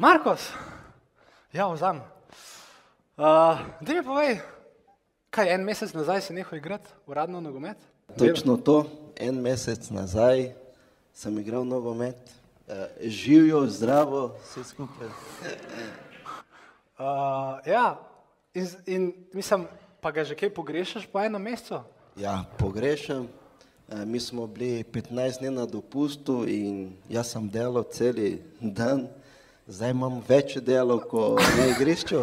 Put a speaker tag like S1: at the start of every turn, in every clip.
S1: Markos, ja, vzam. Uh, da mi povej, kaj en mesec nazaj si nehal igrati uradno nogomet?
S2: Točno to, en mesec nazaj sem igral nogomet, uh, živijo, zdravo, vse skupaj.
S1: Uh, ja, in, in mislim, pa ga že kaj pogrešaš po enem mesecu?
S2: Ja, pogrešam. Uh, mi smo bili 15 dni na dopustu in jaz sem delal cel dan. Zdaj imam več delo kot na igrišču.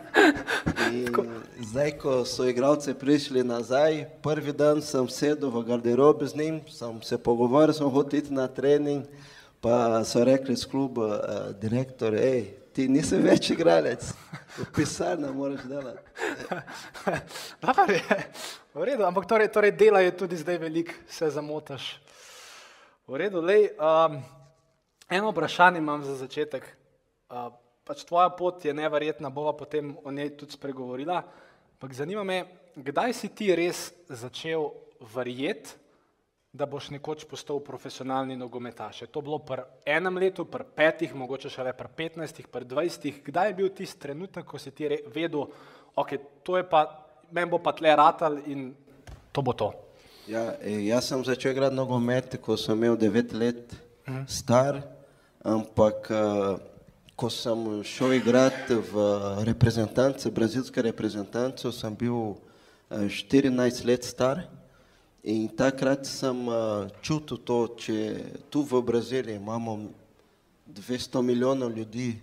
S2: zdaj, ko so igralci prišli nazaj, prvi dan sem sedel v garderobi z njim, sem se pogovoril, sem hotel iti na trening, pa so rekli z kluba, uh, direktor, hej, ti nisi več igralec, v pisarni moraš delati.
S1: Dobar je, v redu, ampak torej, torej dela je tudi zdaj veliko, se zamotaš. V redu, lej. Um, Eno vprašanje imam za začetek. Uh, pač tvoja pot je neverjetna, bova potem o njej tudi spregovorila. Ampak zanima me, kdaj si ti res začel verjeti, da boš nekoč postal profesionalni nogometaš? Je to bilo pri enem letu, pri petih, mogoče še le pri petnajstih, pri dvajsetih. Kdaj je bil tisti trenutek, ko si ti vedel, ok, to je pa, meni bo pa tle ratal in to bo to?
S2: Ja, jaz sem začel igrati nogomet, ko sem imel devet let mhm. star. Ampak, uh, ko sem šel igrati v reprezentance, brazilske reprezentance, sem bil uh, eh, 14 let star in takrat sem uh, čutil to, če tu v Braziliji imamo 200 milijonov ljudi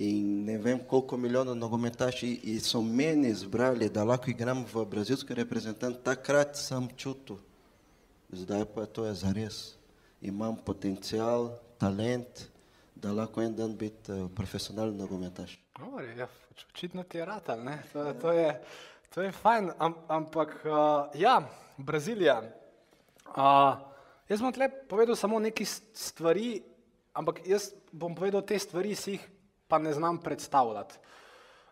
S2: in ne vem koliko milijonov nogometaši in so meni izbrali, da lahko igram v brazilske reprezentance, takrat sem čutil, zdaj pa to je zares. Imam potencial, talent, da lahko en dan biti uh, profesionalni nogometaš.
S1: Ja, očitno ti je rata, to, to, je, to je fajn, Am, ampak uh, ja, Brazilija. Uh, jaz bom tle povedal samo nekaj stvari, ampak jaz bom povedal te stvari, si jih pa ne znam predstavljati.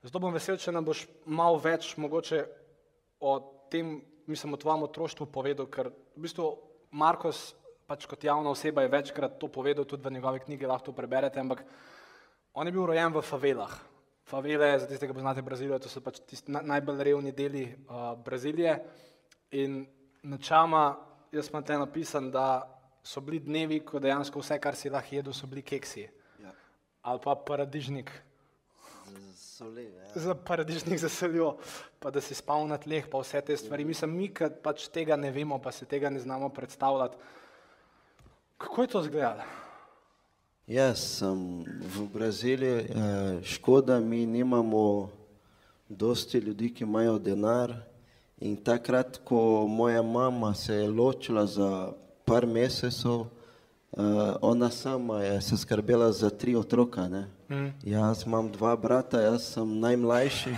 S1: Zato bom vesel, če nam boš malo več mogoče o tem, mislim, o tvojem otroštvu povedal, ker v bistvu Markos pač kot javna oseba je večkrat to povedal, tudi v njegovi knjigi lahko to preberete, ampak on je bil rojen v favelah. Favele, za tiste, ki poznate Brazilijo, to so pač tisti najbolj revni deli uh, Brazilije. In načama, jaz sem tam napisan, da so bili dnevi, ko dejansko vse, kar si lahko jedel, so bili keksi. Ja. Ali pa paradižnik.
S2: Soli, ja.
S1: Za paradižnik za soljo, pa da si spal na tleh, pa vse te stvari. Mislim, mi, ki pač tega ne vemo, pa se tega ne znamo predstavljati. Kako je to izgledalo?
S2: Jaz sem v Braziliji, eh, škoda, mi nimamo dosti ljudi, ki imajo denar. In takrat, ko moja mama se je ločila za par mesecev, eh, ona sama je se skrbela za tri otroka. Mm. Jaz imam dva brata, jaz sem najmlajši.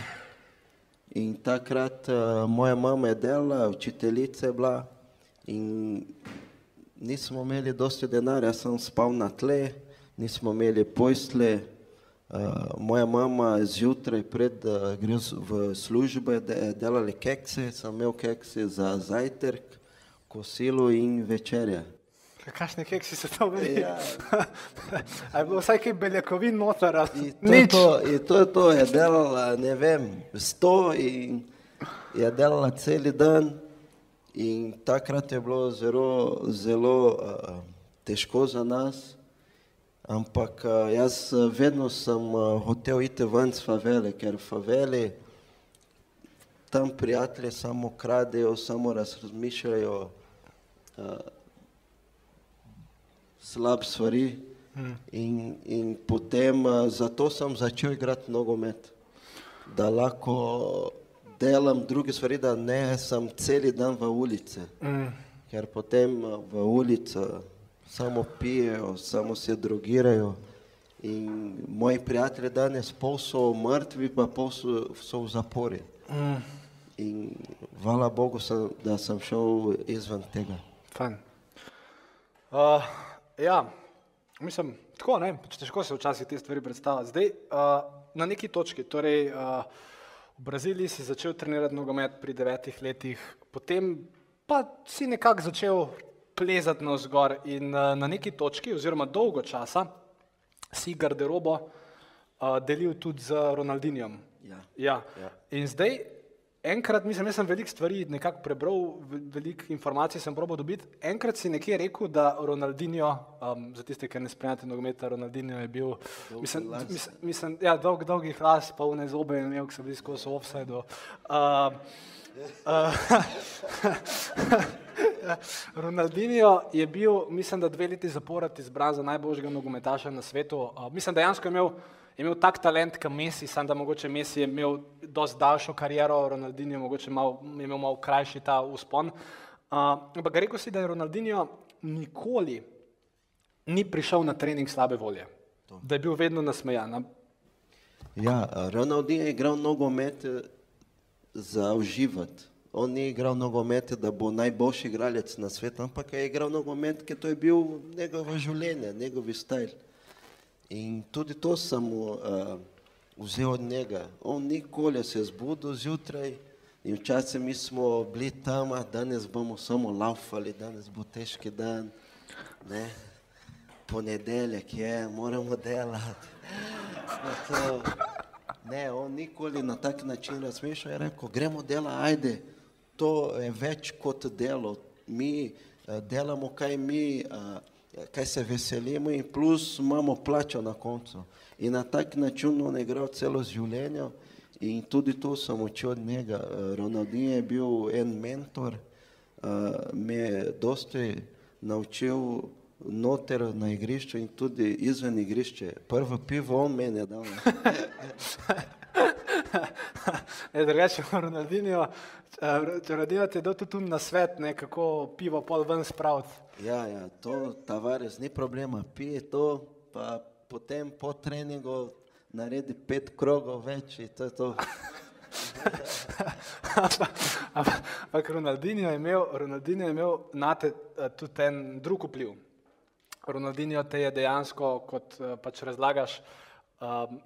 S2: In takrat uh, moja mama je delala, učiteljica je bila. In nismo imeli dosti denarja, sem spal na tle, nismo imeli posle. Uh, moja mama zjutraj pred uh, gre v službo je delala kekse, sem imel kekse za zajtrk, kosilo in večerja.
S1: Kakšne keksi so to bili? Ja. je bilo vsaj kaj beljakovin noter?
S2: Nič. To, to, to je delala, ne vem, sto in je delala cel dan. In takrat je bilo zelo, zelo uh, težko za nas, ampak uh, jaz vedno sem uh, hotel iti ven iz favele, ker v faveli tam prijatelji samo kradejo, samo razmišljajo uh, slab stvari. Hmm. In, in potem uh, zato sem začel igrati nogomet, da lahko delam druge stvari, da ne sem cel dan v ulici. Mm. Ker potem v ulici samo pijejo, samo se drogirajo. In moji prijatelji danes pol so mrtvi, pa pol so, so v zapori.
S1: Mm,
S2: In hvala Bogu, sem, da sem šel izven tega.
S1: fajn. Uh, ja, mislim, tako ne, pač težko se včasih te stvari predstavljati. Zdaj, uh, na neki točki, torej uh, v Braziliji si začel trenirati nogomet pri devetih letih, potem pa si nekako začel plezati na vzgor in uh, na neki točki, oziroma dolgo časa, si garderobo uh, delil tudi z Ronaldinjem.
S2: Ja.
S1: Ja.
S2: Ja.
S1: In zdaj, enkrat, mislim, jaz sem veliko stvari nekako prebral, ve- veliko informacij sem probal dobiti. Enkrat si nekje rekel, da Ronaldinho, um, za tiste, ki ne spremljate nogometa, Ronaldinho je bil, mislim,
S2: las.
S1: mislim, mislim, ja, dolg, dolgih las, polne zobe je imel, ki so bili skozi offside. Uh, Ronaldinho je bil, mislim, da dve leti zapored izbran za najboljšega nogometaša na svetu. Uh, mislim, dejansko je imel, imel tak talent, kot Messi, samo da mogoče Messi je imel dosti daljšo kariero, Ronaldinho je mogoče mal, je imel malo krajši ta uspon. Uh, ampak rekel si, da je Ronaldinho nikoli ni prišel na trening slabe volje, da je bil vedno nasmejan.
S2: Ja, Ronaldinho je igral nogomet eh, za uživati. On ni igral nogomet, da bo najboljši igralec na svetu, ampak je igral nogomet, ker to je bil njegovo življenje, njegov stil. In tudi to sem mu uh, vzel od njega. On nikoli se zbudil zjutraj in včasih mi smo bili tam, danes bomo samo laufali, danes bo težki dan. Ne? Ponedeljek je, moramo delati. Pa to- Ne, on nikoli na tak način razmišlja, je rekel, gremo dela, ajde, to je več kot delo. Mi eh, delamo, kaj mi, eh, kaj se veselimo in plus imamo plačo na koncu. In na tak način on je igral celo življenje in tudi to sem učil od njega. Eh, Ronaldinho je bil en mentor, eh, me je dosti naučil noter na igrišču in tudi izven igrišče. Prvo pivo on meni je dal.
S1: Je drugače, Ronaldinho, eh, Ronaldinho ti je dal tudi tu na svet, ne, kako pivo pol ven spraviti.
S2: Ja, ja, to tavares ni problema, pije to, pa potem po treningu naredi pet krogov več in to je to.
S1: Ampak Ronaldinho je imel, Ronaldinho je imel na te eh, tudi en drug vpliv. Ronaldinho te je dejansko, kot eh, pač razlagaš, um,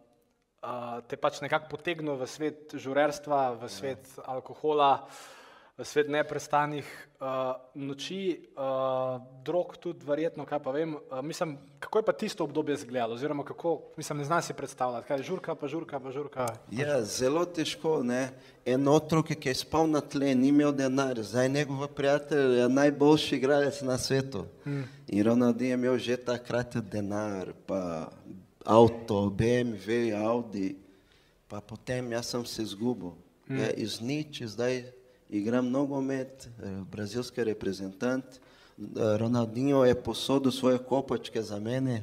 S1: uh, te pač nekako potegnil v svet žurerstva, v svet alkohola, v svet neprestanih uh, noči, uh, drog tudi verjetno, kaj pa vem. Uh, mislim, kako je pa tisto obdobje izgledalo, oziroma kako, mislim, ne znam si predstavljati, kaj je žurka, pa žurka, pa žurka.
S2: Ja, zelo težko, ne. En otrok, ki je spal na tle, ni imel denar, zdaj njegov prijatelj je najboljši igralec na svetu. In Ronaldinho je imel že takrat denar, pa avto, BMW, Audi, pa potem jaz sem se izgubil. Ja, iz nič, zdaj igram nogomet, eh, brazilski reprezentant. Eh, Ronaldinho je posodil svoje kopačke za mene.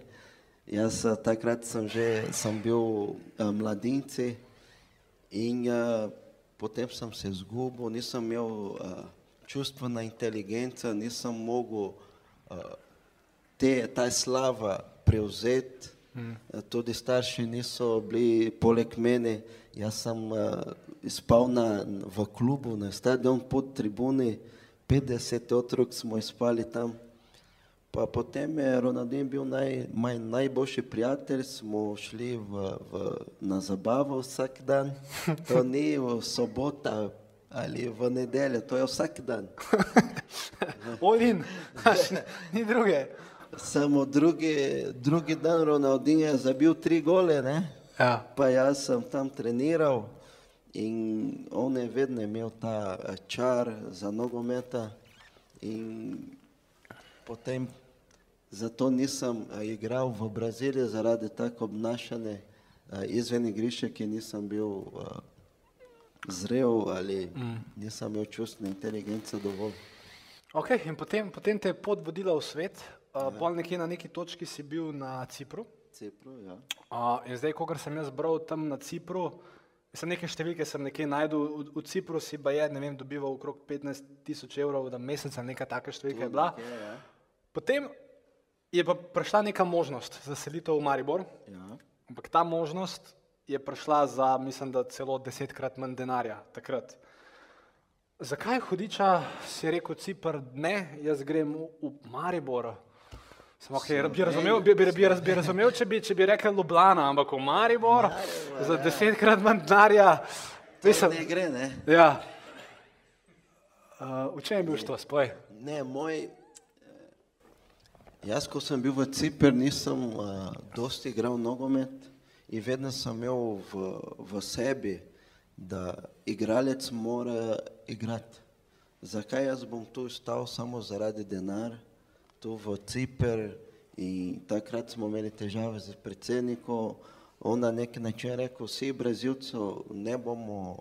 S2: Jaz eh, takrat sem že sem bil mladinci in eh, potem sem se izgubil, nisem imel eh, čustvena inteligenca, nisem mogel eh, te, ta slava prevzeti. Eh, Tudi starši niso bili poleg mene. Jaz sem uh, spal na, v klubu, na stadionu pod tribuni, 50 otrok smo spali tam. Pa potem je Ronaldinho bil naj, moj najboljši prijatelj, smo šli v, v, na zabavo vsak dan. To ni v sobota ali v nedeljo, to je vsak dan.
S1: Olin, ni druge.
S2: Samo drugi, drugi dan Ronaldinho je zabil tri gole, ne?
S1: Ja.
S2: pa jaz sem tam treniral in on je vedno imel ta eh, čar za nogometa in potem zato nisem eh, igral v Braziliji zaradi tako obnašanja eh, izven igrišča, ki nisem bil zrel ali nisem imel čustvene inteligence dovolj.
S1: Okay, in potem, potem te je pot vodila v svet, uh, pol nekje na neki točki si bil na Cipru.
S2: Cepro, ja.
S1: Uh, in zdaj, ko sem jaz bral tam na Cipru, sem neke številke sem nekje najdel, v, v Cipru si pa je, ne vem, dobival okrog 15 tisoč evrov na mesec, neka taka številka je bila.
S2: Ja, ja.
S1: Potem je pa prišla neka možnost za selitev v Maribor,
S2: Ja.
S1: ampak ta možnost je prišla za, mislim, da celo desetkrat manj denarja takrat. Zakaj hudiča si rekel, Cipr, ne, jaz grem v, v Maribor? Samo, okay, bi, razumel, bi, bi, bi, raz- bi razumel, če bi, če bi rekel Ljubljana, ampak v Maribor, Maribor za desetkrat manj denarja. Mislim,
S2: ne gre, ne?
S1: ja. Uh, v čem je bil to spoj?
S2: Ne, moj. eh, Jaz, ko sem bil v Cipru, nisem uh, dosti igral nogomet in vedno sem imel v, v sebi, da igralec mora igrati. Zakaj jaz bom tu stal samo zaradi denar, tu v Cipru in takrat smo imeli težave z predsednikom, on na neki način rekel, vsi Brazilcev ne bomo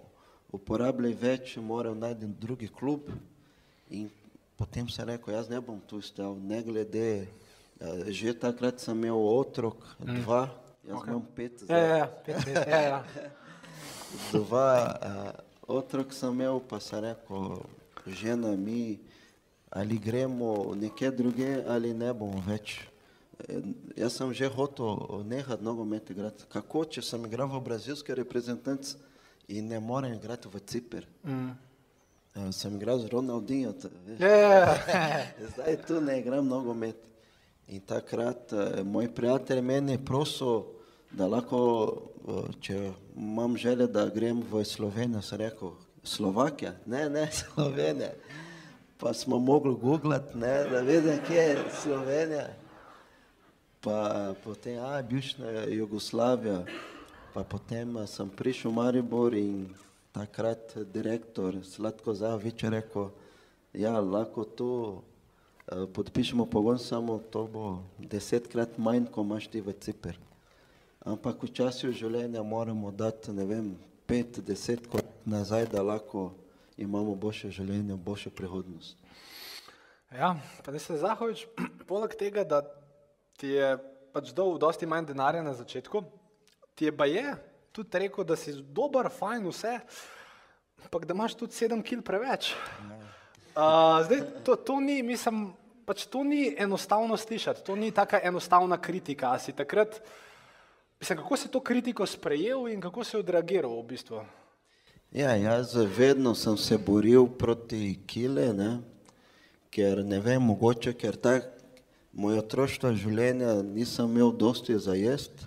S2: uporabljali več, moram najti drugi klub. In potem sem rekel, jaz ne bom tu stal, ne glede. eh, Že takrat sem imel otrok, dva, jaz okay. imam pet,
S1: Ja,
S2: zdaj.
S1: ja, ja, pet, pet, ja, ja.
S2: dva uh, otrok sem imel, pa sem rekel, žena mi, ali gremo nekje druge, ali ne bomo več. Eh, Jaz sem že hotel nehati nogomet igrati. Kako, če sem igral v brazilski reprezentanci in ne morem igrati v Cipr?
S1: Mm.
S2: Uh, sem igral z Ronaldinho, veš.
S1: Ja, ja, ja.
S2: Zdaj tu ne igram nogomet. In takrat eh, moj prijatelj meni prosil, da lahko, eh, če imam želje, da grem v Slovenijo, sem rekel, Slovakija, ne, ne, Slovenija. Pa smo mogli googlati, ne, da vidim, kje je Slovenija. Pa potem, a, bivša Jugoslavija. Pa potem eh, sem prišel v Maribor in takrat direktor Sladko Zavič je rekel, ja, lahko tu eh, podpišemo pogon, samo to bo desetkrat manj, ko imaš ti v Cipr. Ampak v življenju moramo dati, ne vem, pet, deset kot nazaj, da lahko imamo boljše življenje, boljšo prihodnost.
S1: Ja, pa ne se Zahovič, poleg tega, da ti je pač dal dosti manj denarja na začetku, ti je pa je tudi rekel, da si dober, fajn, vse, ampak da imaš tudi sedem kil preveč. Uh, zdaj, to, to ni, mislim, pač to ni enostavno slišati, to ni taka enostavna kritika. A Si takrat, mislim, kako si to kritiko sprejel in kako si odreagiral v bistvu?
S2: Ja, jaz vedno sem se boril proti kile, ne? ker ne vem, mogoče, ker tak moj otroštvo življenja nisem imel dosti za jesti.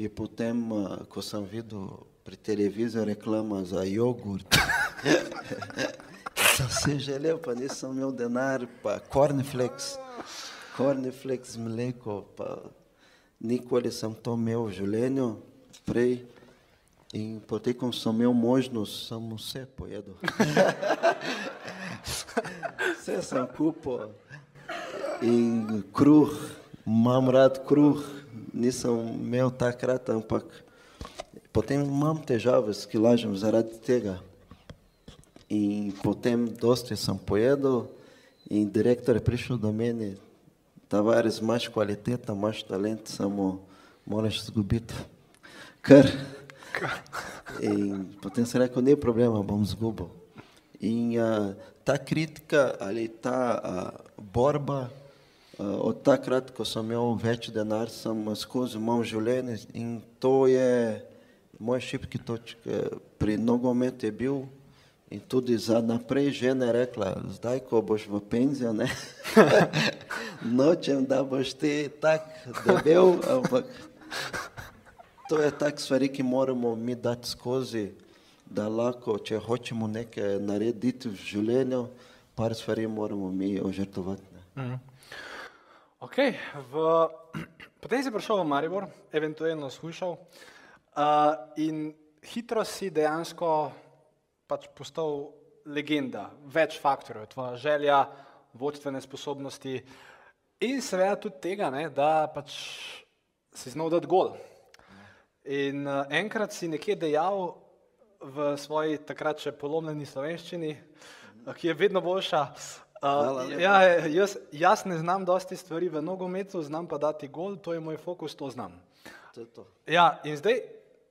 S2: In potem, eh, ko sem videl pri televiziji reklama za jogurt, sem si želel, pa nisem imel denar, pa cornflakes, cornflakes mleko, pa nikoli sem to imel v življenju prej. In potem, ko sem imel možnost, sem vse pojedel. vse sem kupil. In kruh, imam rad kruh, nisem imel takrat, ampak potem imam težave s kilažem zaradi tega. In potem dosti sem pojedel in direktor je prišel do mene, tavares, imaš kvaliteta, imaš talent, samo moraš zgubiti. Ker In potem sem rekel, ne problema, bom zgubil. In uh, ta kritika ali ta uh, borba, uh, od takrat, ko sem imel več denar, sem skozi imel življenje in to je moj šipki točk. Pri nogometu je bil in tudi za naprej žena je rekla, zdaj, ko boš v penzijo, nočem, da boš ti tak debel, ampak To je tak stvari, ki moramo mi dati skozi, da lahko, če hočemo nekaj narediti v življenju, par stvari moramo mi ožrtovati. ne.
S1: Okay, v, potem si prišel v Maribor, eventualno skušal uh, in hitro si dejansko pač postal legenda, več faktorjev, tvoja želja, vodstvene sposobnosti in seveda tudi tega, ne, da pač si znal dati gol. In uh, enkrat si nekje dejal v svoji takrat še polomljeni slovenščini, uh, ki je vedno boljša. Uh, ja, jaz, jaz ne znam dosti stvari v nogometu, znam pa dati gol, to je moj fokus, to znam.
S2: To je to.
S1: Ja, in zdaj,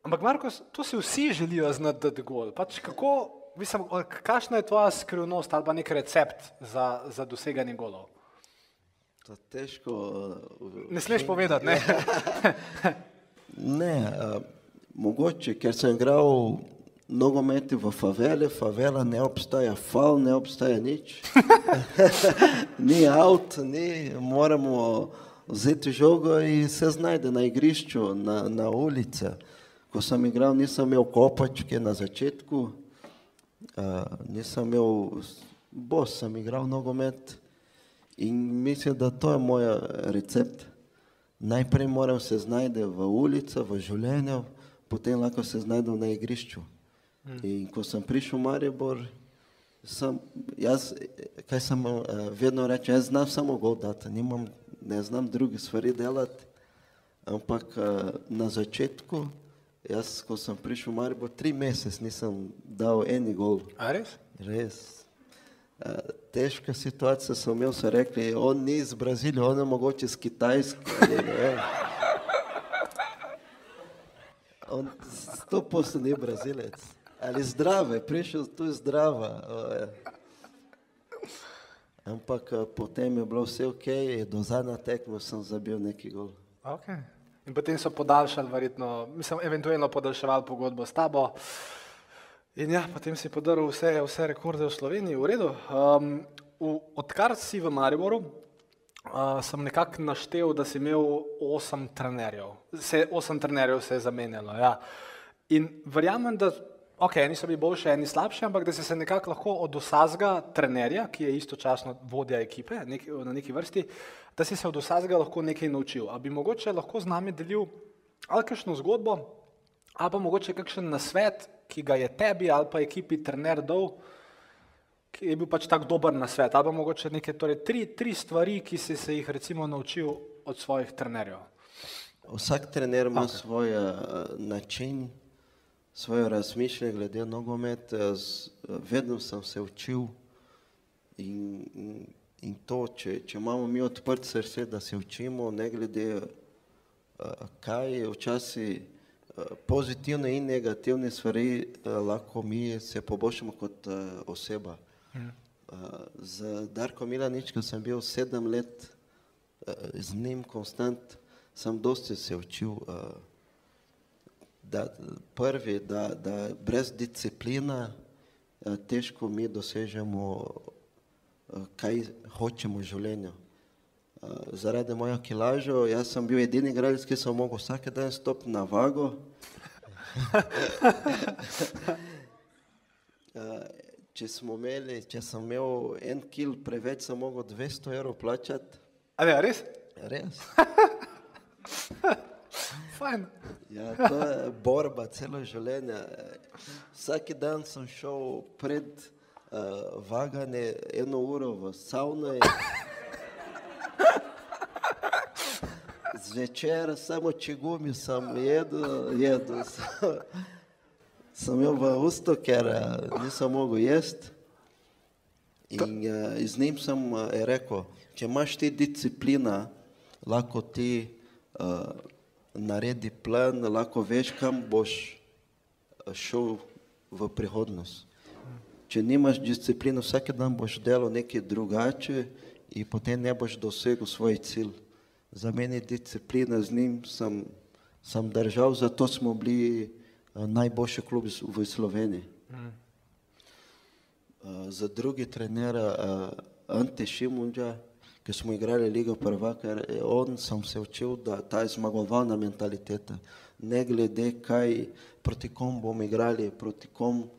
S1: ampak Marko, to si vsi želijo znati dati gol. Pač kako, mislim, kakšna je tvoja skrivnost ali pa nek recept za, za doseganje golov?
S2: To težko. uh,
S1: Ne smeš povedati, ne?
S2: Ne, uh, mogoče, ker sem igral nogomet v faveli, favela ne obstaja, fal ne obstaja nič. ni avt, ni, moramo vzeti žogo in se znajde na igrišču, na, na ulici. Ko sem igral, nisem imel kopačke na začetku, uh, nisem imel, bos sem igral nogomet in mislim, da to je moj recept. Najprej moram se znajti v ulici, v življenju, potem lahko se znajdem na igrišču. In ko sem prišel v Maribor, sem, jaz, kaj sem uh, vedno rekel, jaz znam samo gol dati, nimam, ne znam drugih stvari delati, ampak uh, na začetku, jaz, ko sem prišel v Maribor, tri mesece nisem dal eni gol.
S1: A res?
S2: Res. Težka situacija so so rekli, on ni iz Brazilije, on je mogoče iz Kitajske. ne vem. On sto posto ni Brazilec. Ali zdrave, prišel tu zdrava. o, je. Ampak eh, potem je bilo vse ok, do zadnja tekma sem zabil neki gol.
S1: Okay. In potem so podaljšali, verjetno, mislim, eventualno podaljševali pogodbo s tabo. In ja, potem si podaril vse, vse rekorde v Sloveniji, v redu. Um, v, odkar si v Mariboru, uh, sem nekako naštel, da si imel osem trenerjev. Se, osem trenerjev se je zamenjalo. Ja. In verjamem, da ok, eni so bili boljši, eni slabši, ampak da si se nekako lahko od vsakega trenerja, ki je istočasno vodja ekipe nek, na neki vrsti, da si se od vsakega lahko nekaj naučil. A bi mogoče lahko z nami delil ali kakšno zgodbo, ali pa mogoče kakšen nasvet, ki ga je tebi ali pa ekipi trener dal, ki je bil pač tak dober nasvet, ali pa mogoče neke torej, tri, tri stvari, ki si se jih recimo naučil od svojih trenerjev.
S2: Vsak trener ima okay. svoj uh, način, svoje razmišljanje glede nogometa. z- Vedno sem se učil in, in, in to, če, če imamo mi odprt srce, da se učimo, ne glede uh, kaj je včasih pozitivne in negativne stvari, uh, lahko mi se poboljšamo kot uh, oseba. Uh, z Darko Milaničko sem bil sedem let uh, z njim konstant, sem dosti se učil. Uh, da, prvi, da, da brez disciplina eh, težko mi dosežemo, eh, kaj hočemo v življenju. Eh, Zaradi moja kilaža, jaz sem bil edini igralec, ki sem mogel vsak dan stopiti na vago. Eh, Če imeli, če sem imel en kil preveč, sem mogel 200 evrov plačati.
S1: A ne, res?
S2: Res.
S1: Fajn.
S2: Ja, to je borba celo življenje. Vsak dan sem šel pred uh, vaganje eno uro v savno. in Zvečer samo čegumi sem jedel, jedel. Sem, sem imel v usto, ker uh, nisem mogel jesti. In uh, z njim sem uh, rekel, če imaš ti disciplina, lahko ti uh, naredi plan, lahko veš, kam boš eh, šel v prihodnost. Če nimaš discipline, vsak dan boš delal nekaj drugače in potem ne boš dosegel svoj cilj. Za mene disciplina z njim sem, sem držal, zato smo bili eh, najboljši klub v Sloveniji. Uh, za drugi trener uh, Ante Šimunđa, ki smo igrali Ligo prvaka, on sem se učil, da ta je zmagovalna mentaliteta. Ne glede kaj, proti kom bomo igrali, proti kom uh,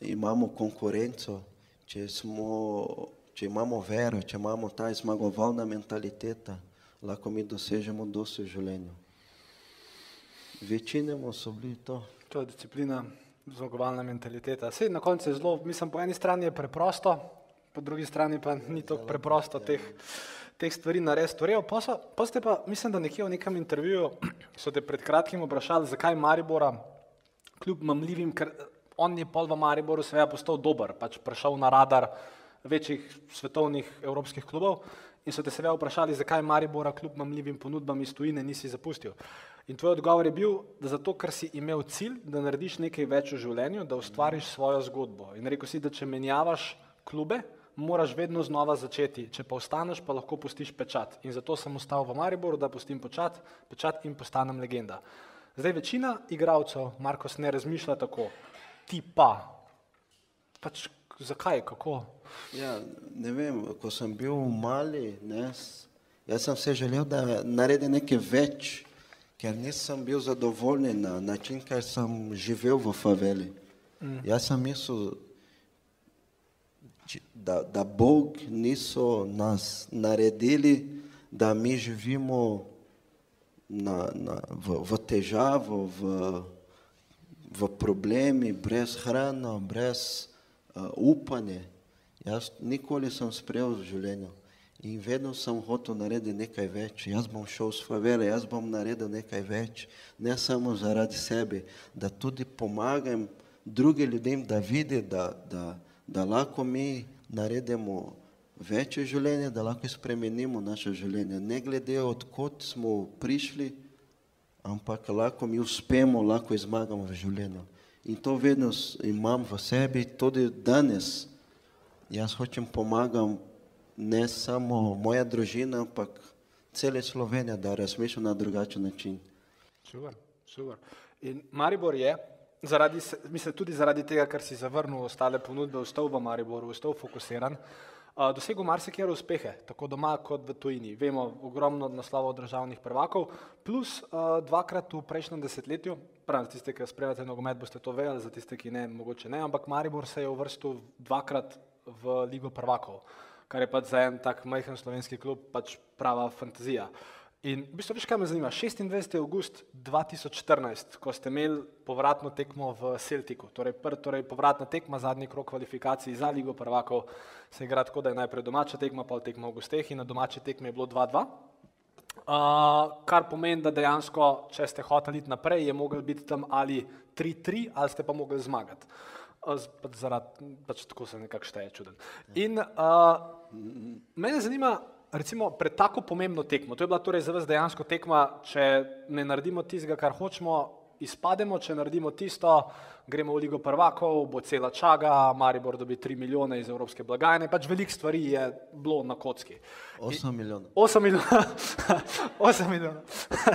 S2: imamo konkurenco, če, smo, če imamo vero, če imamo ta zmagovalna mentaliteta, lahko mi dosežemo dosti v življenju. Večinoma so bili to.
S1: To je disciplina, zmagovalna mentaliteta. Sej na koncu je zelo, mislim, po eni strani je preprosto, po drugi strani pa ni tako preprosto teh, teh stvari narediti. Torej, pa, ste pa, mislim, da nekje v nekem intervjuju so te pred kratkim vprašali, zakaj Maribora, kljub mamljivim, ker on je pol v Mariboru seveda postal dober, pač prišel na radar večjih svetovnih evropskih klubov in so te seveda vprašali, zakaj Maribora kljub mamljivim ponudbam iz tujine nisi zapustil. In tvoj odgovor je bil, da zato, ker si imel cilj, da narediš nekaj več v življenju, da ustvariš svojo zgodbo. In rekel si, da če menjavaš klube, moraš vedno znova začeti. Če pa ostaneš, pa lahko pustiš pečat. In zato sem ostal v Mariboru, da pustim pečat, pečat in postanem legenda. Zdaj večina igralcev, Markos, ne razmišlja tako, ti pa. Pač zakaj, kako?
S2: Ja, ne vem, ko sem bil mali, ne, jaz sem se želel, da naredim nekaj več, ker nisem bil zadovoljen na način, ker sem živel v faveli. Mm. Jaz sem mislil, da, da Bog niso nas naredili, da mi živimo na, na, v, v težavo, v, v problemi, brez hrane, brez uh, upanja. Jaz nikoli sem sprejel v življenju in vedno sem hotel narediti nekaj več. Jaz bom šel s favele, jaz bom naredil nekaj več, ne samo zaradi sebe, da tudi pomagam drugim ljudem, da vidi, da, da, da lahko mi naredimo večje življenje, da lahko spremenimo naše življenje. Ne glede odkot smo prišli, ampak lahko mi uspemo, lahko zmagamo v življenju. In to vedno imam v sebi, tudi danes. Jaz hočem pomagati ne samo moja družina, ampak cele Slovenije, da razmišlja na drugačen način.
S1: Super, super. In Maribor je, zaradi, mislim, tudi zaradi tega, ker si zavrnil ostale ponudbe, ostal v Mariboru, ostal fokusiran. Uh, dosegel marsikaj uspehe, tako doma kot v tujini. Vemo ogromno naslovov državnih prvakov, plus dvakrat v prejšnjem desetletju, prav za tiste, ki spremljate nogomet, boste to vedeli, za tiste, ki ne, mogoče ne, ampak Maribor se je uvrstil dvakrat v Ligo prvakov, kar je pač za en tak majhen slovenski klub pač prava fantazija. In v bistvu, veš, kaj me zanima? 26. august 2014, ko ste imeli povratno tekmo v Celtiku, torej, pr, torej povratna tekma, zadnji krok kvalifikacij za Ligo prvakov, se igra tako, da je najprej domača tekma, pa tekma v gosteh in na domači tekmi je bilo 2-2. Uh, kar pomeni, da dejansko, če ste hoteli iti naprej, je mogel biti tam ali 3-3, ali ste pa mogli zmagati. Uh, pač zaradi, pač tako se nekako šteje čuden. In uh, mene zanima, recimo, pred tako pomembno tekmo, to je bila torej za vas dejansko tekma, če ne naredimo tistega, kar hočemo, izpademo, če naredimo tisto, gremo v Ligo prvakov, bo cela čaga, Maribor dobi 3 milijone iz evropske blagajne, pač veliko stvari je bilo na kocki.
S2: 8 milijonov.
S1: 8 milijonov. 8 milijonov.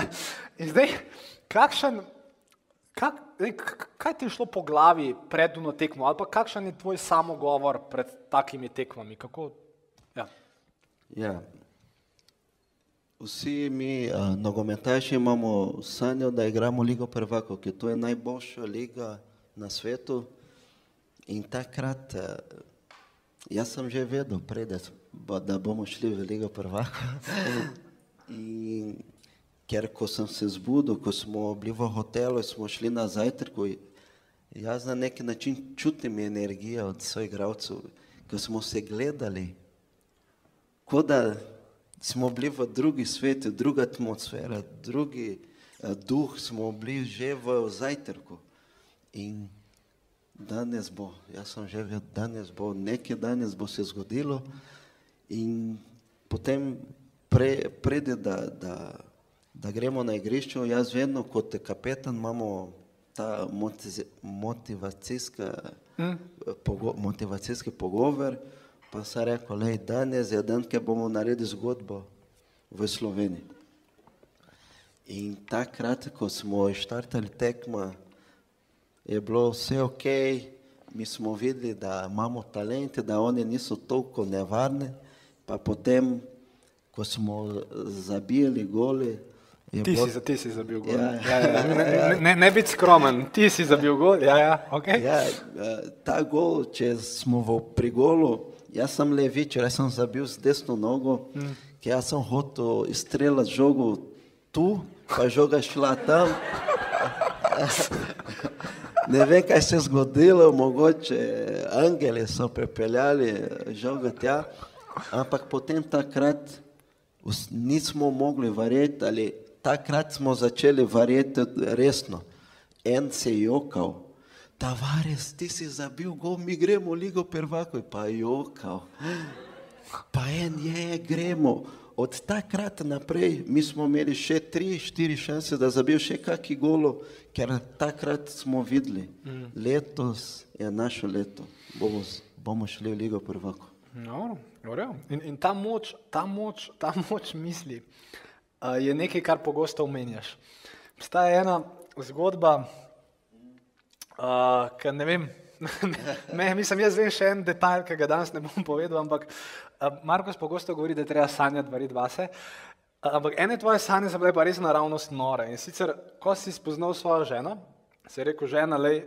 S1: In zdaj, kakšen, kak, kaj ti je šlo po glavi pred uno tekmo, ali pa kakšen je tvoj samogovor pred takimi tekmami? Kako, ja.
S2: Ja. Vsi mi, uh, nogometaši, imamo sanjo, da igramo Ligo prvakov, ker to je najboljša liga na svetu. In takrat, uh, jaz sem že vedel, prej, da bomo šli v Ligo prvakov. In ker ko sem se zbudil, ko smo bili v hotelu, smo šli na zajtrk, jaz na neki način čutim energijo od svojih igralcev, ko smo se gledali kot da smo bili v drugi svet, druga atmosfera, drugi uh, duh, smo bili že v zajtrku. In danes bo, jaz sem že vedel, danes bo, nekaj danes bo se zgodilo. In potem pre, prede, da, da, da gremo na igrišče, jaz vedno kot kapetan imamo ta motivacijska, mm. pogo, motivacijski pogovor. Pa sem rekel, da je danes dan, ki bomo naredili zgodbo v Sloveniji. In takrat, ko smo štartali tekmo, je bilo vse ok, mi smo videli, da imamo talente, da oni niso toliko nevarni. Pa potem, ko smo zabijali goli.
S1: Ti, bilo... si, ti si zabil gol. Ja, ja, ja, ne, ne, ne biti skromen, ti si zabil gol. Ja, ja, okay.
S2: ja, eh, ta gol, če smo v prigolu jaz sem levič, jaz sem zabil z desno nogo, mm. ker jaz sem hotel streljati žogo tu, pa žoga šla tam. ne vem, kaj se zgodilo, mogoče angeli so pripeljali žogo tja, ampak potem takrat nismo mogli verjeti, ali takrat smo začeli verjeti resno. En se je jokal. Tavares, ti si zabil gol, mi gremo v Ligo prvako, pa jokal. Pa en je, gremo. Od takrat naprej mi smo imeli še tri, štiri šanse, da zabil še kaki golo, ker takrat smo videli, mm. letos je naše leto, bomo, bomo šli v Ligo prvako.
S1: No, in, in ta moč, ta moč, ta moč misli uh, je nekaj, kar pogosto omenjaš. Obstaja ena zgodba, uh, ki ne vem, me, mislim, jaz vem še en detajl, ki ga danes ne bom povedal, ampak uh, Marko pogosto govori, da je treba sanjati variti vase. Uh, ampak ene tvoje sanje so bile pa res naravnost nore. In sicer, ko si spoznal svojo ženo, si rekel, žena, le,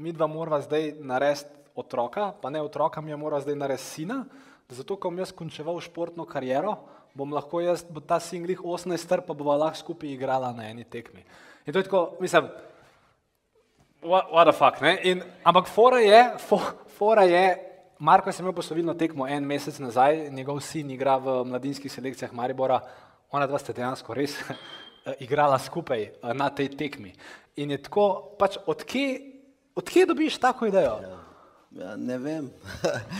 S1: mi dva morava zdaj narediti otroka, pa ne otroka, mi je moral zdaj narediti sina, zato ko bom jaz končeval športno kariero, bom lahko jaz, bo ta singlih 18 str, pa bova lahko skupaj igrala na eni tekmi. In to je tako, mislim, what, what the fuck, ne? In, ampak fora je, for, fora je, Marko je imel poslovilno tekmo en mesec nazaj, njegov sin igra v mladinskih selekcijah Maribora, ona dva sta dejansko res igrala skupaj eh, na tej tekmi. In je tako, pač odkje, odkje dobiš tako idejo? Ja.
S2: Ja, ne vem.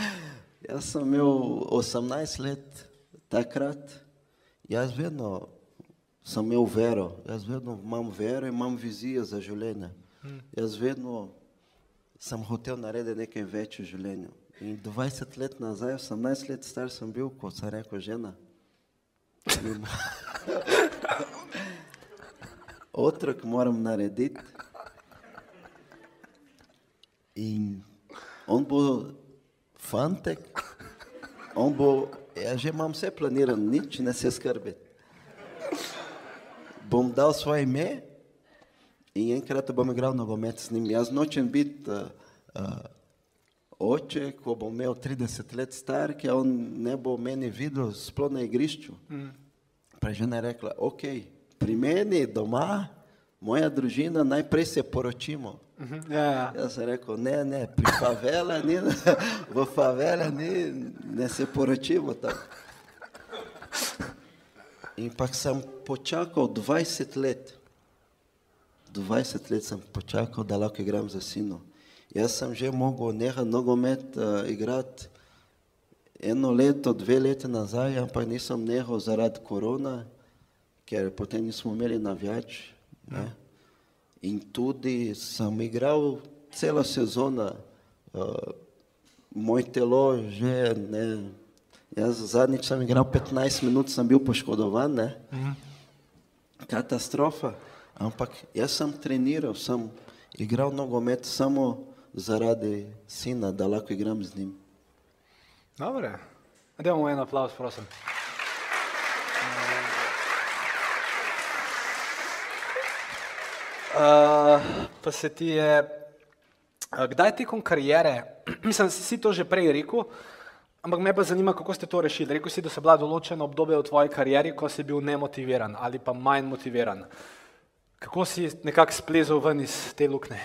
S2: Jaz sem imel 18 let takrat, jaz vedno sem imel vero, jaz vedno imam vero in imam vizijo za življenje. Hmm. Jaz vedno sem hotel narediti nekaj več v življenju. In 20 let nazaj, 18 let star sem bil, ko sem rekel žena. Otrok moram narediti. In on bo fantek, on bo, ja že imam vse planirano, nič ne se skrbi. Bom dal svoje ime in enkrat bom igral nogomet s njim. Jaz nočem biti uh, uh, oče, ko bom imel 30 let star, ki on ne bo meni videl sploh na igrišču. Mm. Pa je žena rekla, ok, pri meni doma, moja družina, najprej se poročimo.
S1: Mhm, ja, ja.
S2: Jaz sem rekel, ne, ne, pri favela ni, v favela ni, ne se poročimo tam. In pa sem počakal 20 let, 20 let sem počakal, da lahko igram za sino. Jaz sem že mogel nehati nogomet uh, igrati eno leto, dve leti nazaj, ampak nisem nehal zaradi korona, ker potem nismo imeli navijač. Ja. In tudi sem igral celo sezono, uh, moj telo že ne. Jaz zadnjič sem igral 15 minut, sem bil poškodovan, ne. Mhm. Katastrofa. Ampak jaz sem treniral, sem igral nogomet samo zaradi sina, da lahko igram z njim.
S1: Dobro, da imamo en aplaus, prosim. Uh, pa se ti je, uh, kdaj tekom karijere, mislim, da si to že prej rekel, ampak me pa zanima, kako ste to rešili. Rekl si, da so bila določena obdobja v tvoji karieri, ko si bil nemotiviran ali pa manj motiviran. Kako si nekako splezel ven iz te lukne?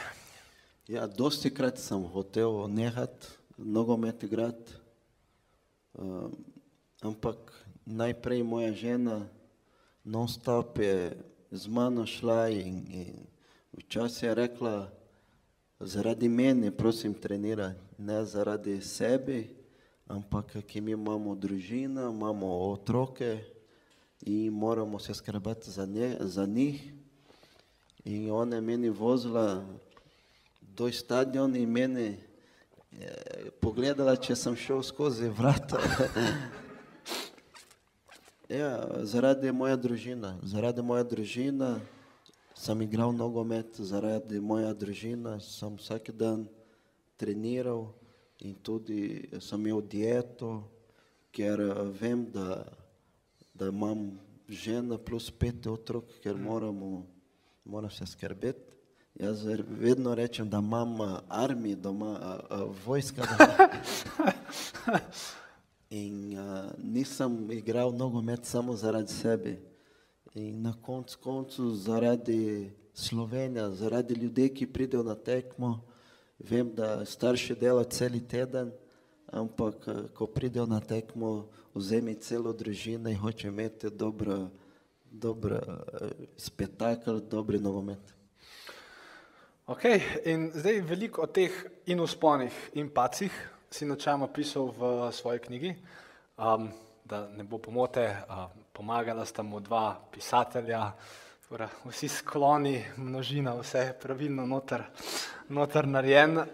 S2: Ja, dosti krat sem hotel nehati nogomet igrati, uh, ampak najprej moja žena non-stop je z mano šla in, in Včasih je rekla, zaradi mene, prosim, treniraj, ne zaradi sebe, ampak ki mi imamo družino, imamo otroke in moramo se skrbeti za, nje, za njih. In ona je meni vozila do stadiona in meni je pogledala, če sem šel skozi vrata. ja, zaradi moja družina, zaradi moja družina sem igral nogomet zaradi moja družina, sem vsak dan treniral in tudi sem imel dieto, ker vem, da, da imam žena plus pet otrok, ker moramo, moram se skrbeti. Jaz vedno rečem, da imam armijo doma, vojska doma. In uh, nisem igral nogomet samo zaradi sebe. In na koncu koncu zaradi Slovenije, zaradi ljudi, ki pridejo na tekmo, vem, da starši delajo cel teden, ampak ko pridejo na tekmo, vzemi celo družino in hoče imeti dobro, dobro spektakel, dobri nogomet.
S1: Ok, in zdaj veliko o teh in usponih in pacih si načeloma pisal v svoji knjigi. Um, da ne bo pomote, pomagala sta mu dva pisatelja, Torej, vsi skloni, množina, vse je pravilno noter, noter narejen. Uh,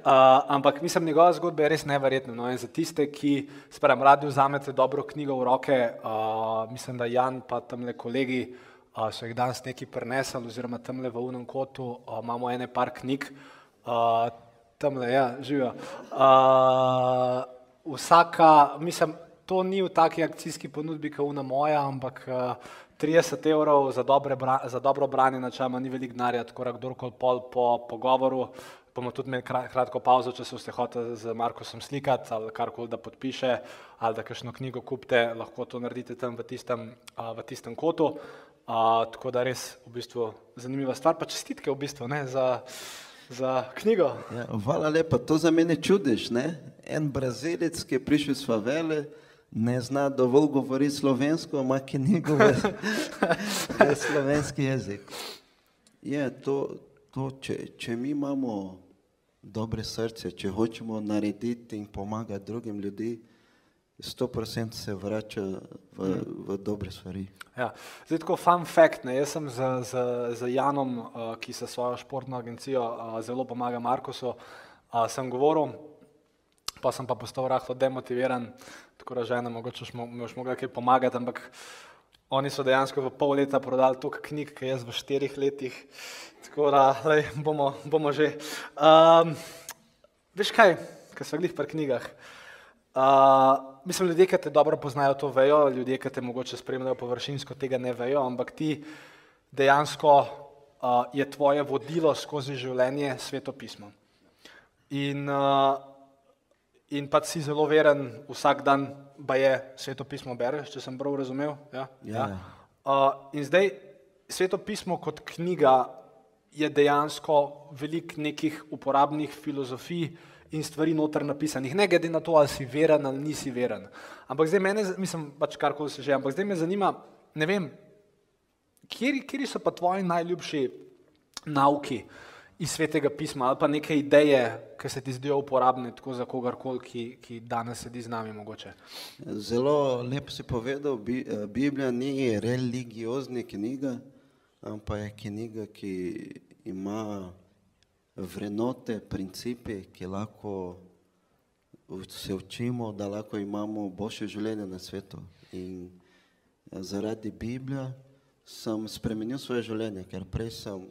S1: ampak mislim, njegova zgodba je res neverjetna. No? In za tiste, ki sprem radi vzamete dobro knjigo v roke, uh, mislim, da Jan pa tam le kolegi uh, so jih danes neki prenesli, oziroma tam le v unem kotu uh, imamo ene par knjig, uh, tam le, ja, živijo. Uh, vsaka, mislim, to ni v taki akcijski ponudbi, kot una moja, ampak uh, 30 evrov za, dobre, za dobro branje načela ni veliko denarja, tako da kdorkoli pol po pogovoru, bomo tudi imeli kratko pauzo, če se boste hoteli z Markosom slikati ali karkoli da podpiše, ali da kakšno knjigo kupite, lahko to naredite tam v tistem, v tistem kotu. Uh, tako da res v bistvu zanimiva stvar, pa čestitke v bistvu ne, za, za knjigo.
S2: Ja, hvala lepa, to za mene čudež, ne? En brazilec, ki je prišel iz favele, ne zna dovolj govoriti slovensko, ima knjigo v, v slovenski jezik. Je, to, to, če, če mi imamo dobre srce, če hočemo narediti in pomagati drugim ljudem, 100% se vrača v, v dobre stvari.
S1: Ja. Zdaj, tako fun fact, ne, jaz sem z, z, z Janom, uh, ki se svojo športno agencijo uh, zelo pomaga Markosu, uh, sem govoril, pa sem pa postal rahlo demotiviran, tako da žena, mogoče mi boš mogla kaj pomagati, ampak oni so dejansko v pol leta prodali toliko knjig, kaj jaz v štirih letih, tako da lej, bomo, bomo že. Um, veš kaj, kaj so glih pri knjigah? Uh, mislim, ljudje, ki te dobro poznajo, to vejo, ljudje, ki te mogoče spremljajo površinsko, tega ne vejo, ampak ti dejansko uh, je tvoje vodilo skozi življenje svetopismo. In uh, in pa si zelo veren, vsak dan pa je svetopismo bereš, če sem prav razumel. Ja?
S2: Ja.
S1: Ja. Uh, in zdaj svetopismo kot knjiga je dejansko velik nekih uporabnih filozofij in stvari noter napisanih, ne glede na to, ali si veren ali nisi veren. Ampak zdaj mene, mislim, pač karkoli se že, ampak zdaj me zanima, ne vem, kjeri so pa tvoji najljubši nauki, uh, iz svetega pisma ali pa neke ideje, ki se ti zdijo uporabne tako za kogarkoli, ki, ki danes sedi z nami mogoče.
S2: Zelo lepo si povedal, eh, Biblija ni religiozni knjiga, ampak je knjiga, ki ima vrednote, principe, ki lahko se učimo, da lahko imamo boljše življenje na svetu. In eh, zaradi Biblije sem spremenil svoje življenje, ker prej sem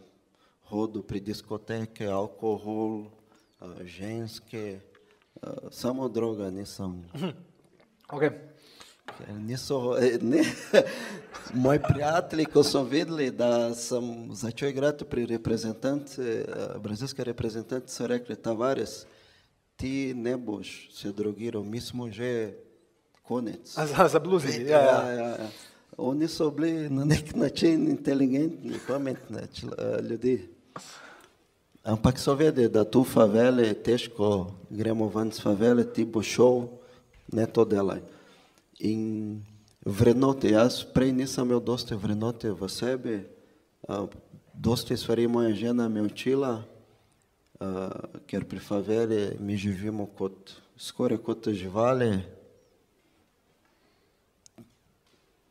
S2: hodil pri diskoteke, alkohol, ženske, samo droga nisem.
S1: Okay.
S2: Niso, e, ne, moji prijatelji, ko so vedeli, da sem začel igrati pri reprezentanci, brazilske reprezentanci, so rekli, Tavares, ti ne boš se drogiral, mi smo že konec.
S1: A za, bluzi, ja,
S2: ja. ja, ja. Oni so bili na nek način inteligentni, pametni ljudje. Ampak so vedeli, da tu favele je težko, gremo ven z favele, ti bo šel, ne to delaj. In vrednote, jaz prej nisem imel dosti vrednote v sebi, dosti stvari moja žena me učila, ker pri faveli mi živimo kot, skoraj kot živali.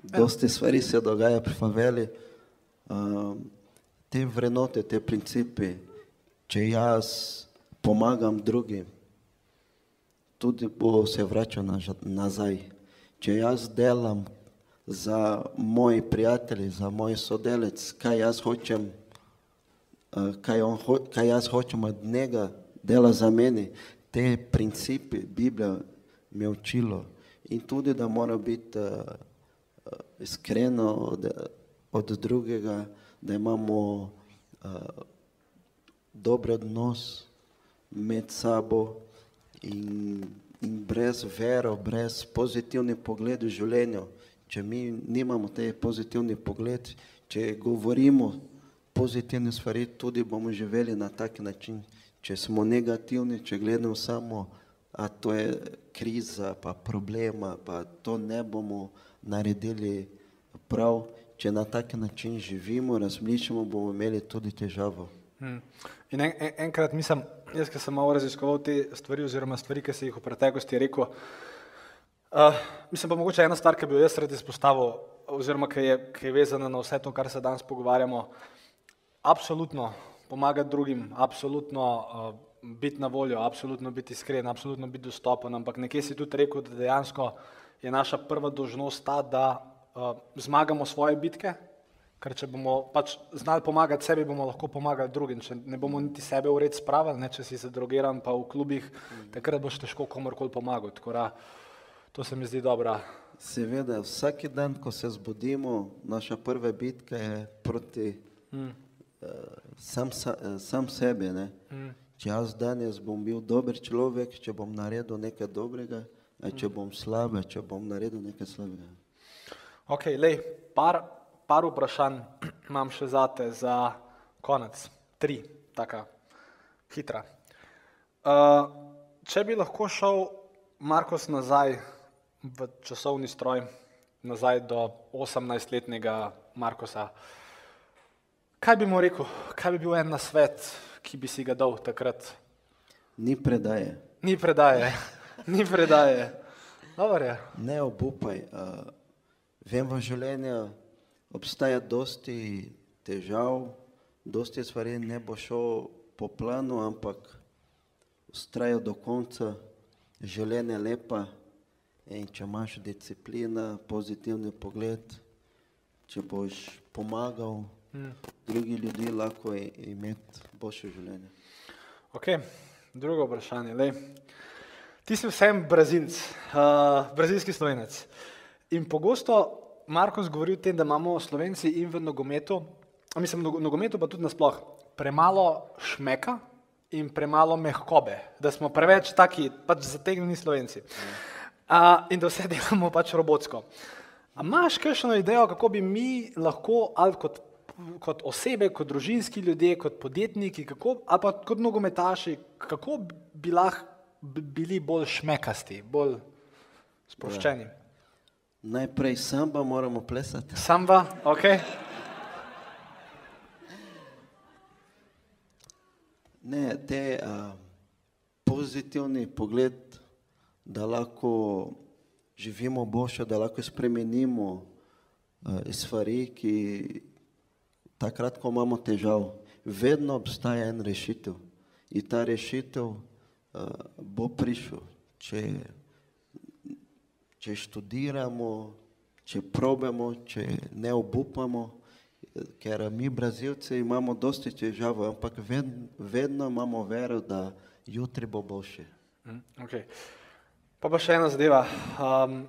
S2: Dosti stvari se dogaja pri faveli. Te vrednote, te principe, če jaz pomagam drugim, tudi bo se vračal nazaj. Če jaz delam za moje prijatelje, za moj sodelec, kaj jaz hočem, eh, kaj, on, kaj jaz hočem od njega, dela za meni, te principe Biblija mi je učilo. In tudi, da mora biti uh, iskreno od, od drugega, da imamo uh, dober odnos med sabo in, in brez vero, brez pozitivnih pogledov v življenju. Če mi nimamo te pozitivni pogled, če govorimo pozitivne stvari, tudi bomo živeli na tak način. Če smo negativni, če gledamo samo, a to je kriza, pa problema, pa to ne bomo naredili prav. Če na tak način živimo, razmišljamo, bomo imeli tudi težavo.
S1: Hmm. In en, en, enkrat, mislim, jaz, ki sem malo raziskoval te stvari, oziroma stvari, ki si jih v preteklosti rekel, uh, mislim pa mogoče ena stvar, ki bi jo jaz rad izpostavil. oziroma ki je, ki je vezana na vse to, kar se danes pogovarjamo, absolutno pomagati drugim, absolutno uh, biti na voljo, absolutno biti iskren, absolutno biti dostopen, ampak nekje si tudi rekel, da dejansko je naša prva dožnost ta, da uh, zmagamo svoje bitke, ker če bomo pač znali pomagati sebi, bomo lahko pomagali drugim. Če ne bomo niti sebe ured spravili, ne, če si zadrogiran pa v klubih, takrat boš težko komorkoli pomagal. Tako da to se mi zdi dobra.
S2: Seveda, vsak dan, ko se zbudimo, naša prva bitka je proti
S1: Mm.
S2: uh, sam, sa, eh, sam sebi. Ne?
S1: Mm.
S2: Če jaz danes bom bil dober človek, če bom naredil nekaj dobrega, če bom slab, če bom naredil nekaj slabega.
S1: Ok, lej, par, par vprašanj imam še zate za konec. Tri, taka hitra. Uh, če bi lahko šel Markos nazaj v časovni stroj, nazaj do 18-letnega Markosa, kaj bi mu rekel, kaj bi bil en nasvet, ki bi si ga dal takrat?
S2: Ni predaje,
S1: Ni predaje, ni predaje. Dobro je.
S2: ne obupaj. Uh, vem, v življenju obstaja dosti težav, dosti stvari ne bo šel po planu, ampak ustraja do konca, življenje je lepa in če imaš disciplina, pozitivni pogled, če boš pomagal,
S1: Mm.
S2: drugi ljudi lahko imeti boljše življenje.
S1: Ok, drugo vprašanje. Lej. Ti si vsem brazilc, uh, brazilski slovenec. In pogosto Marko govori o tem, da imamo slovenci in v nogometu, mislim, v nogo- nogometu pa tudi nasploh, premalo šmeka in premalo mehkobe, da smo preveč taki, pač zategnjeni slovenci. Uh, in da vse delamo pač robotsko. A imaš kakšno idejo, kako bi mi lahko, ali kot, kot osebe, kot družinski ljudje, kot podjetniki, kako, ali pa kot nogometaši, kako bi lahko bili bolj šmekasti, bolj sproščeni? Ja.
S2: Najprej samba moramo plesati.
S1: Samba, ok.
S2: Ne, te uh, pozitivni pogled, da lahko živimo boljše, da lahko spremenimo uh, stvari, ki takrat, ko imamo težav, vedno obstaja en rešitev. In ta rešitev uh, bo prišel, če, če študiramo, če probamo, če ne obupamo, ker mi, Brazilci, imamo dosti težav, ampak ved, vedno imamo vero, da jutri bo boljše.
S1: Mm, Okay. Pa pa še ena zadeva. Um,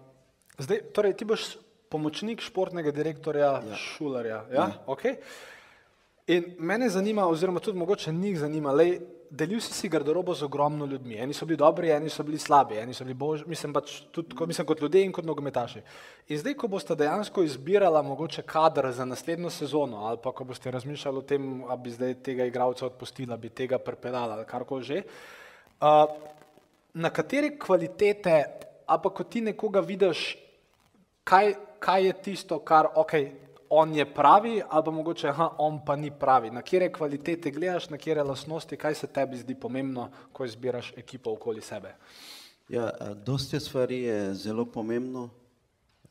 S1: zdaj, torej, ti boš pomočnik športnega direktorja ja. Šularja. Ja? Ja. Okay. In mene zanima, oziroma tudi mogoče njih zanima, lej, delil si si garderobo z ogromno ljudmi. Eni so bili dobri, eni so bili slabi, eni so bili božji, mislim pač tudi mislim, kot ljudje in kot nogometaši. In zdaj, ko boste dejansko izbirala mogoče kader za naslednjo sezono, ali pa ko boste razmišljali o tem, da bi zdaj tega igralca odpustila, bi tega prepeljala ali karkoli že, uh, na katere kvalitete, ali pa ko ti nekoga vidiš, kaj, kaj je tisto, kar ok, on je pravi, ali pa mogoče aha, on pa ni pravi. Na kere kvalitete gledaš, na kere lasnosti, kaj se tebi zdi pomembno, ko izbiraš ekipo okoli sebe.
S2: Ja, a, dosti stvari je zelo pomembno.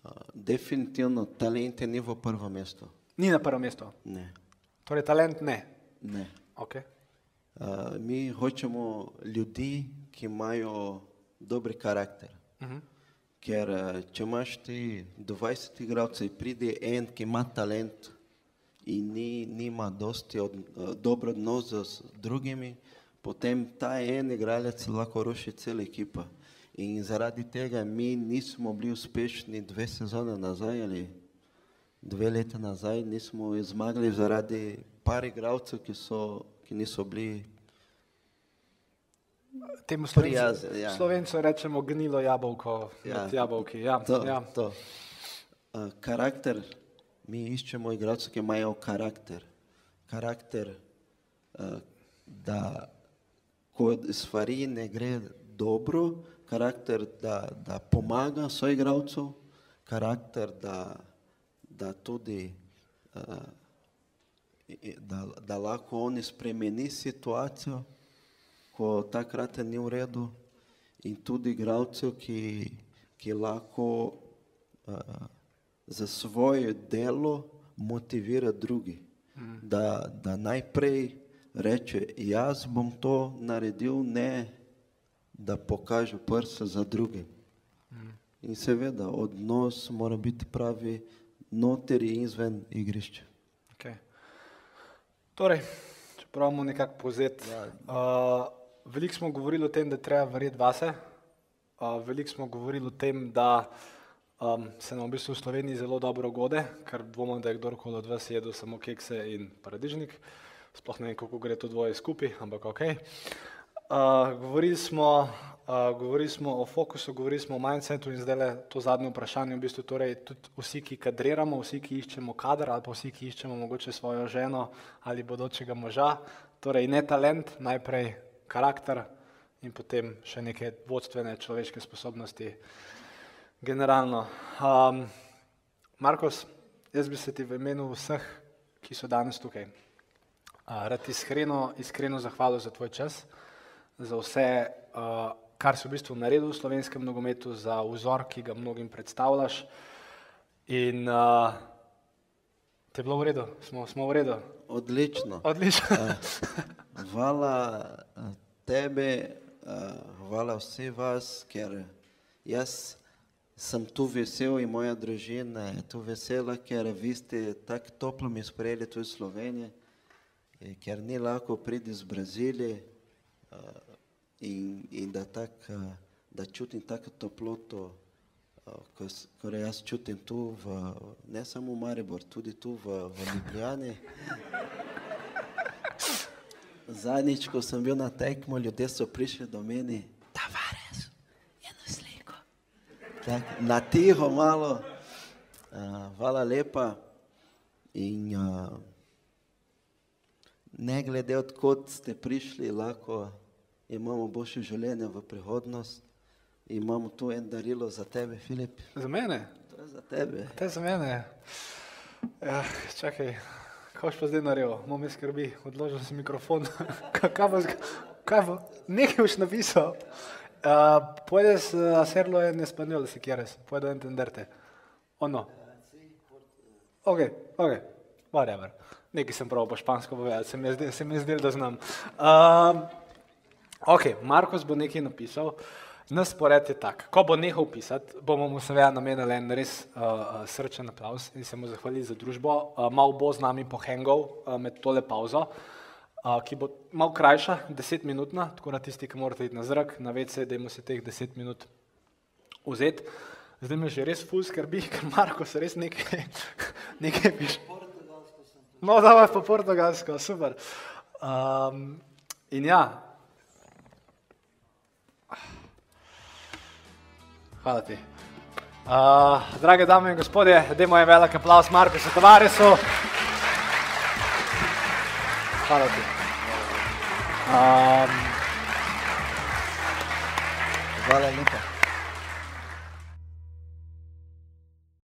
S2: A, Definitivno talent ni v prvo mesto.
S1: Ni na prvem mestu.
S2: Ne,
S1: Torej, talent ne.
S2: ne.
S1: Okay.
S2: A, Mi hočemo ljudi, ki imajo dober karakter.
S1: Uh -huh.
S2: Ker a, če imaš ti 20 igralcev, pride en, ki ima talent in ni, nima dosti od, a, dober odnos z drugimi, potem ta en igralec lahko ruši celo ekipa. In zaradi tega mi nismo bili uspešni dve sezone nazaj ali dve leta nazaj, nismo zmagali zaradi par igralcev, ki, so, ki niso bili
S1: Temu slovencu,
S2: Prijazen, ja.
S1: slovencu rečemo gnilo jabolko, ja. jabolki. Ja,
S2: To,
S1: ja.
S2: to. Uh, karakter, mi iščemo igralce, ki imajo karakter. Karakter, uh, da ko stvari ne gre dobro, karakter, da, da pomaga soigralcu, karakter, da, da tudi uh, da, da lahko oni spremeni situacijo, ko takrat ni v redu, in tudi igralcev, ki, ki lahko uh, za svoje delo motivira drugi. Da, da najprej reče, jaz bom to naredil, ne da pokaže prsa za druge. In seveda, odnos mora biti pravi noter in izven igrišča.
S1: Okay. Torej, če pravimo nekako povzeti. Uh, veliko smo govorili o tem, da treba verjeti vase, uh, veliko smo govorili o tem, da um, se nam v bistvu v Sloveniji zelo dobro gode, ker dvomim, da je kdorkoli od vas jedel samo kekse in paradižnik. Sploh ne vem, kako gre to dvoje skupaj, ampak ok. Uh, govorili, smo, uh, govorili smo o fokusu, govorili smo o mindsetu in zdaj le to zadnje vprašanje. V bistvu torej tudi vsi, ki kadriramo, vsi, ki iščemo kader ali pa vsi, ki iščemo mogoče svojo ženo ali bodočega moža, torej ne talent, najprej karakter in potem še neke vodstvene človeške sposobnosti. Generalno. Um, Markos, jaz bi se ti v imenu vseh, ki so danes tukaj, uh, rad iskreno, iskreno zahvalil za tvoj čas, za vse, uh, kar si v bistvu naredil v slovenskem nogometu, za vzor, ki ga mnogim predstavljaš. In uh, te je bilo v redu, smo, smo v redu.
S2: Odlično.
S1: Odlično.
S2: Hvala eh, tebe, eh, hvala vsi vas, ker jaz sem tu vesel in moja družina je tu vesela, ker vi ste tako toplo mi sprejeli tu iz Slovenije, eh, ker ni lahko priti iz Brazilije eh, in, in da, tak, eh, da čutim tako toploto, ko jaz čutim tu, v, ne samo v Maribor, tudi tu v, v Ljubljani. Zadnjič, ko sem bil na tekmo, ljudje so prišli do meni, Tavares, eno sliko. Tak, na tiho malo, uh, hvala lepa. In uh, ne glede odkot ste prišli, lahko imamo boljše življenje v prihodnost. Imamo tu en darilo za tebe, Filip.
S1: Za mene?
S2: To je za tebe.
S1: To je za mene. Ja, čakaj, kaj boš pa zdaj naredil? Mom me skrbi, odložil si mikrofon. Kaj- boš, kaj bo, nekaj boš napisal. Uh, puedes uh, hacerlo en español si quieres, puedo entenderte. O no? Ok, ok, whatever. Nekaj sem prav po špansko povedal, se mi je zdel, se mi je zdel da znam. Um, ok, Markos bo nekaj napisal. Nas pored je tak. Ko bo nehal pisati, bomo mu seveda namenili en res uh, srčen aplaus in se mu zahvalili za družbo. Uh, mal bo z nami pohengal uh, med tole pauzo, uh, ki bo mal krajša, desetminutna, tako da tisti, ki morate iti na zrak, na vece, da jim se teh deset minut vzeti. Zdaj me že res ful skrbi, ker Marko se res nekaj, nekaj piše. No, da je po portugalsko, super. Um, in ja, hvala ti. Uh, drage dame in gospodje, dajmo en velik aplaus Marku Tavaresu. Hvala ti. Um,
S2: Hvala lepa.